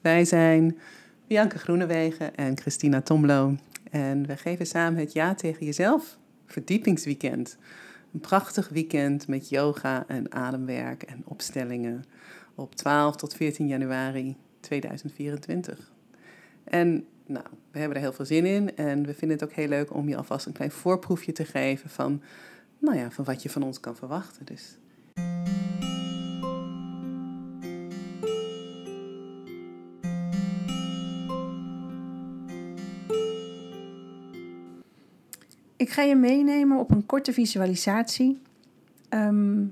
Wij zijn Bianca Groenewegen en Christina Tomlo. En we geven samen het Ja tegen Jezelf verdiepingsweekend. Een prachtig weekend met yoga en ademwerk en opstellingen op 12 tot 14 januari 2024. En nou, we hebben er heel veel zin in en we vinden het ook heel leuk om je alvast een klein voorproefje te geven van, nou ja, van wat je van ons kan verwachten. Dus Ik ga je meenemen op een korte visualisatie. Ehm,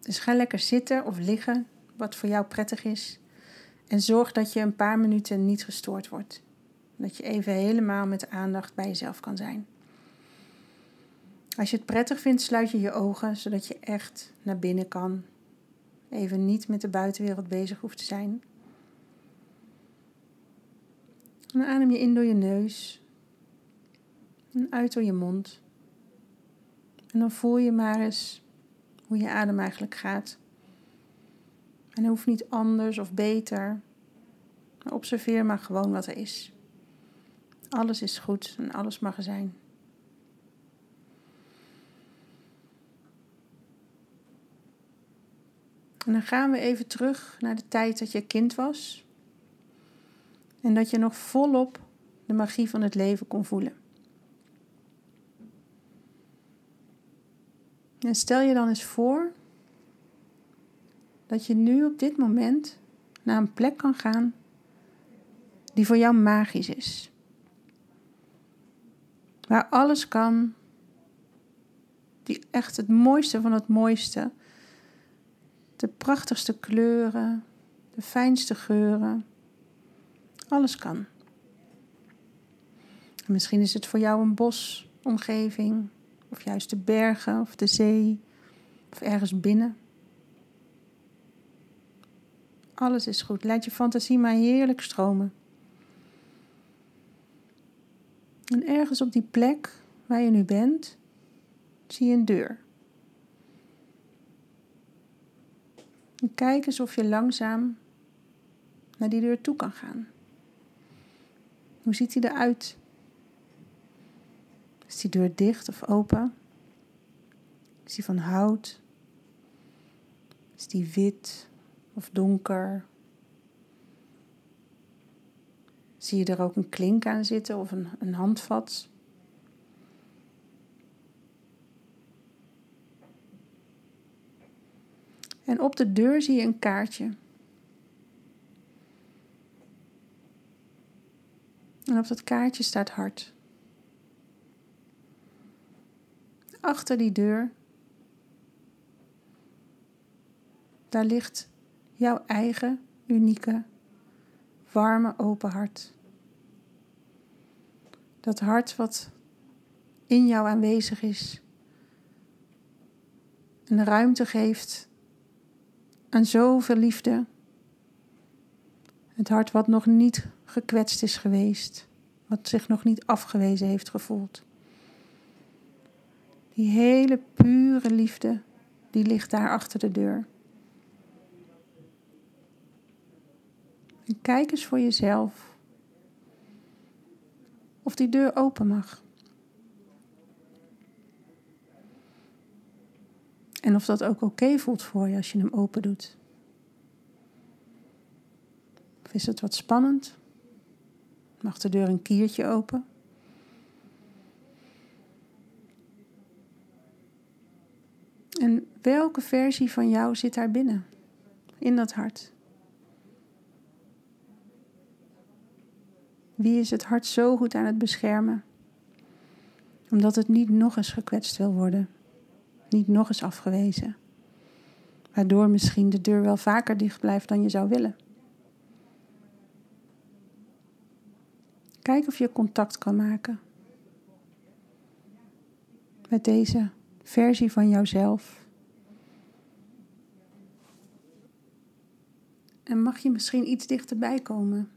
dus ga lekker zitten of liggen, wat voor jou prettig is. En zorg dat je een paar minuten niet gestoord wordt. Dat je even helemaal met aandacht bij jezelf kan zijn. Als je het prettig vindt, sluit je je ogen, zodat je echt naar binnen kan. Even niet met de buitenwereld bezig hoeft te zijn. Dan adem je in door je neus en uit door je mond. En dan voel je maar eens hoe je adem eigenlijk gaat. En het hoeft niet anders of beter. Observeer maar gewoon wat er is. Alles is goed en alles mag zijn. En dan gaan we even terug naar de tijd dat je kind was. En dat je nog volop de magie van het leven kon voelen. En stel je dan eens voor dat je nu op dit moment naar een plek kan gaan die voor jou magisch is. Waar alles kan, die echt het mooiste van het mooiste, de prachtigste kleuren, de fijnste geuren, alles kan. misschien is het voor jou een bosomgeving, of juist de bergen of de zee of ergens binnen. Alles is goed. Laat je fantasie maar heerlijk stromen. En ergens op die plek waar je nu bent, zie je een deur. En kijk eens of je langzaam naar die deur toe kan gaan. Hoe ziet hij eruit? Is die deur dicht of open? Is die van hout? Is die wit of donker? Zie je er ook een klink aan zitten of een, een handvat? En op de deur zie je een kaartje. En op dat kaartje staat hart. Achter die deur, daar ligt jouw eigen unieke, warme, open hart. Dat hart wat in jou aanwezig is en ruimte geeft aan zoveel liefde. Het hart wat nog niet gekwetst is geweest, wat zich nog niet afgewezen heeft gevoeld. Die hele pure liefde, die ligt daar achter de deur. En kijk eens voor jezelf of die deur open mag. En of dat ook oké voelt voor je als je hem open doet. Of is het wat spannend? Mag de deur een kiertje open? En welke versie van jou zit daar binnen, in dat hart? Wie is het hart zo goed aan het beschermen? Omdat het niet nog eens gekwetst wil worden, niet nog eens afgewezen. Waardoor misschien de deur wel vaker dicht blijft dan je zou willen. Kijk of je contact kan maken met deze versie van jouzelf. En mag je misschien iets dichterbij komen,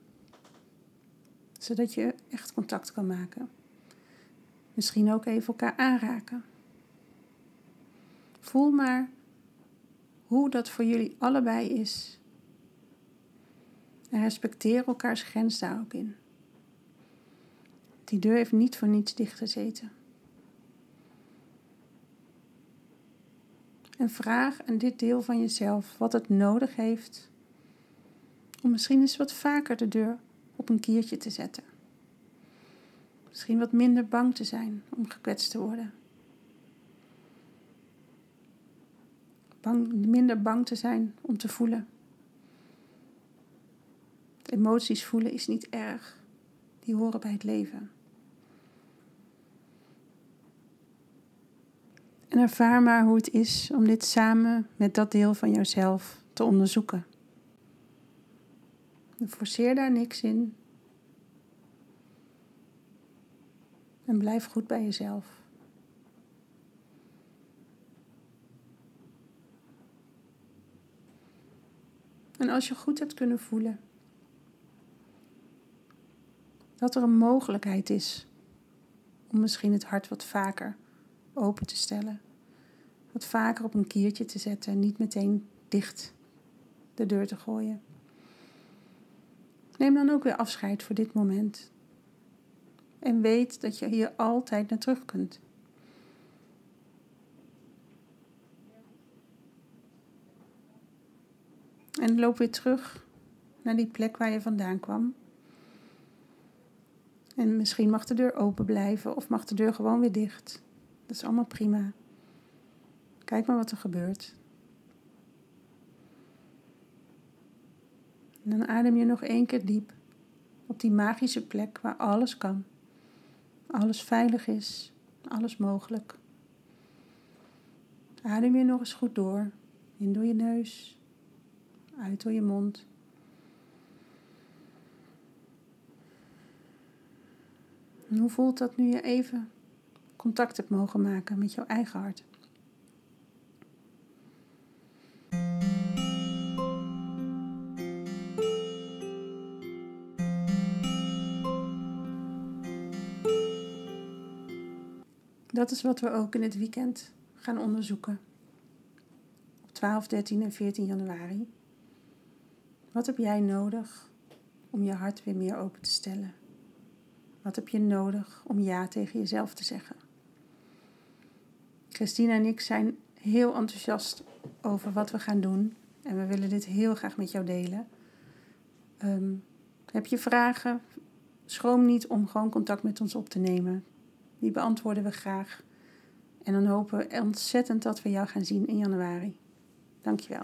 zodat je echt contact kan maken. Misschien ook even elkaar aanraken. Voel maar hoe dat voor jullie allebei is. En respecteer elkaars grens daar ook in. Die deur heeft niet voor niets dichtgezeten. En vraag aan dit deel van jezelf wat het nodig heeft om misschien eens wat vaker de deur op een kiertje te zetten. Misschien wat minder bang te zijn om gekwetst te worden. Bang, minder bang te zijn om te voelen. Emoties voelen is niet erg. Die horen bij het leven. En ervaar maar hoe het is om dit samen met dat deel van jouzelf te onderzoeken. Forceer daar niks in. En blijf goed bij jezelf. En als je goed hebt kunnen voelen dat er een mogelijkheid is om misschien het hart wat vaker open te stellen, wat vaker op een kiertje te zetten en niet meteen dicht de deur te gooien. Neem dan ook weer afscheid voor dit moment. En weet dat je hier altijd naar terug kunt. En loop weer terug naar die plek waar je vandaan kwam. En misschien mag de deur open blijven of mag de deur gewoon weer dicht. Dat is allemaal prima. Kijk maar wat er gebeurt. En dan adem je nog één keer diep op die magische plek waar alles kan. Alles veilig is, alles mogelijk. Adem je nog eens goed door. In door je neus, uit door je mond. En hoe voelt dat nu je even contact hebt mogen maken met jouw eigen hart? Dat is wat we ook in het weekend gaan onderzoeken. Op 12, 13 en 14 januari. Wat heb jij nodig om je hart weer meer open te stellen? Wat heb je nodig om ja tegen jezelf te zeggen? Christina en ik zijn heel enthousiast over wat we gaan doen. En we willen dit heel graag met jou delen. Ehm, heb je vragen? Schroom niet om gewoon contact met ons op te nemen. Die beantwoorden we graag. En dan hopen we ontzettend dat we jou gaan zien in januari. Dankjewel.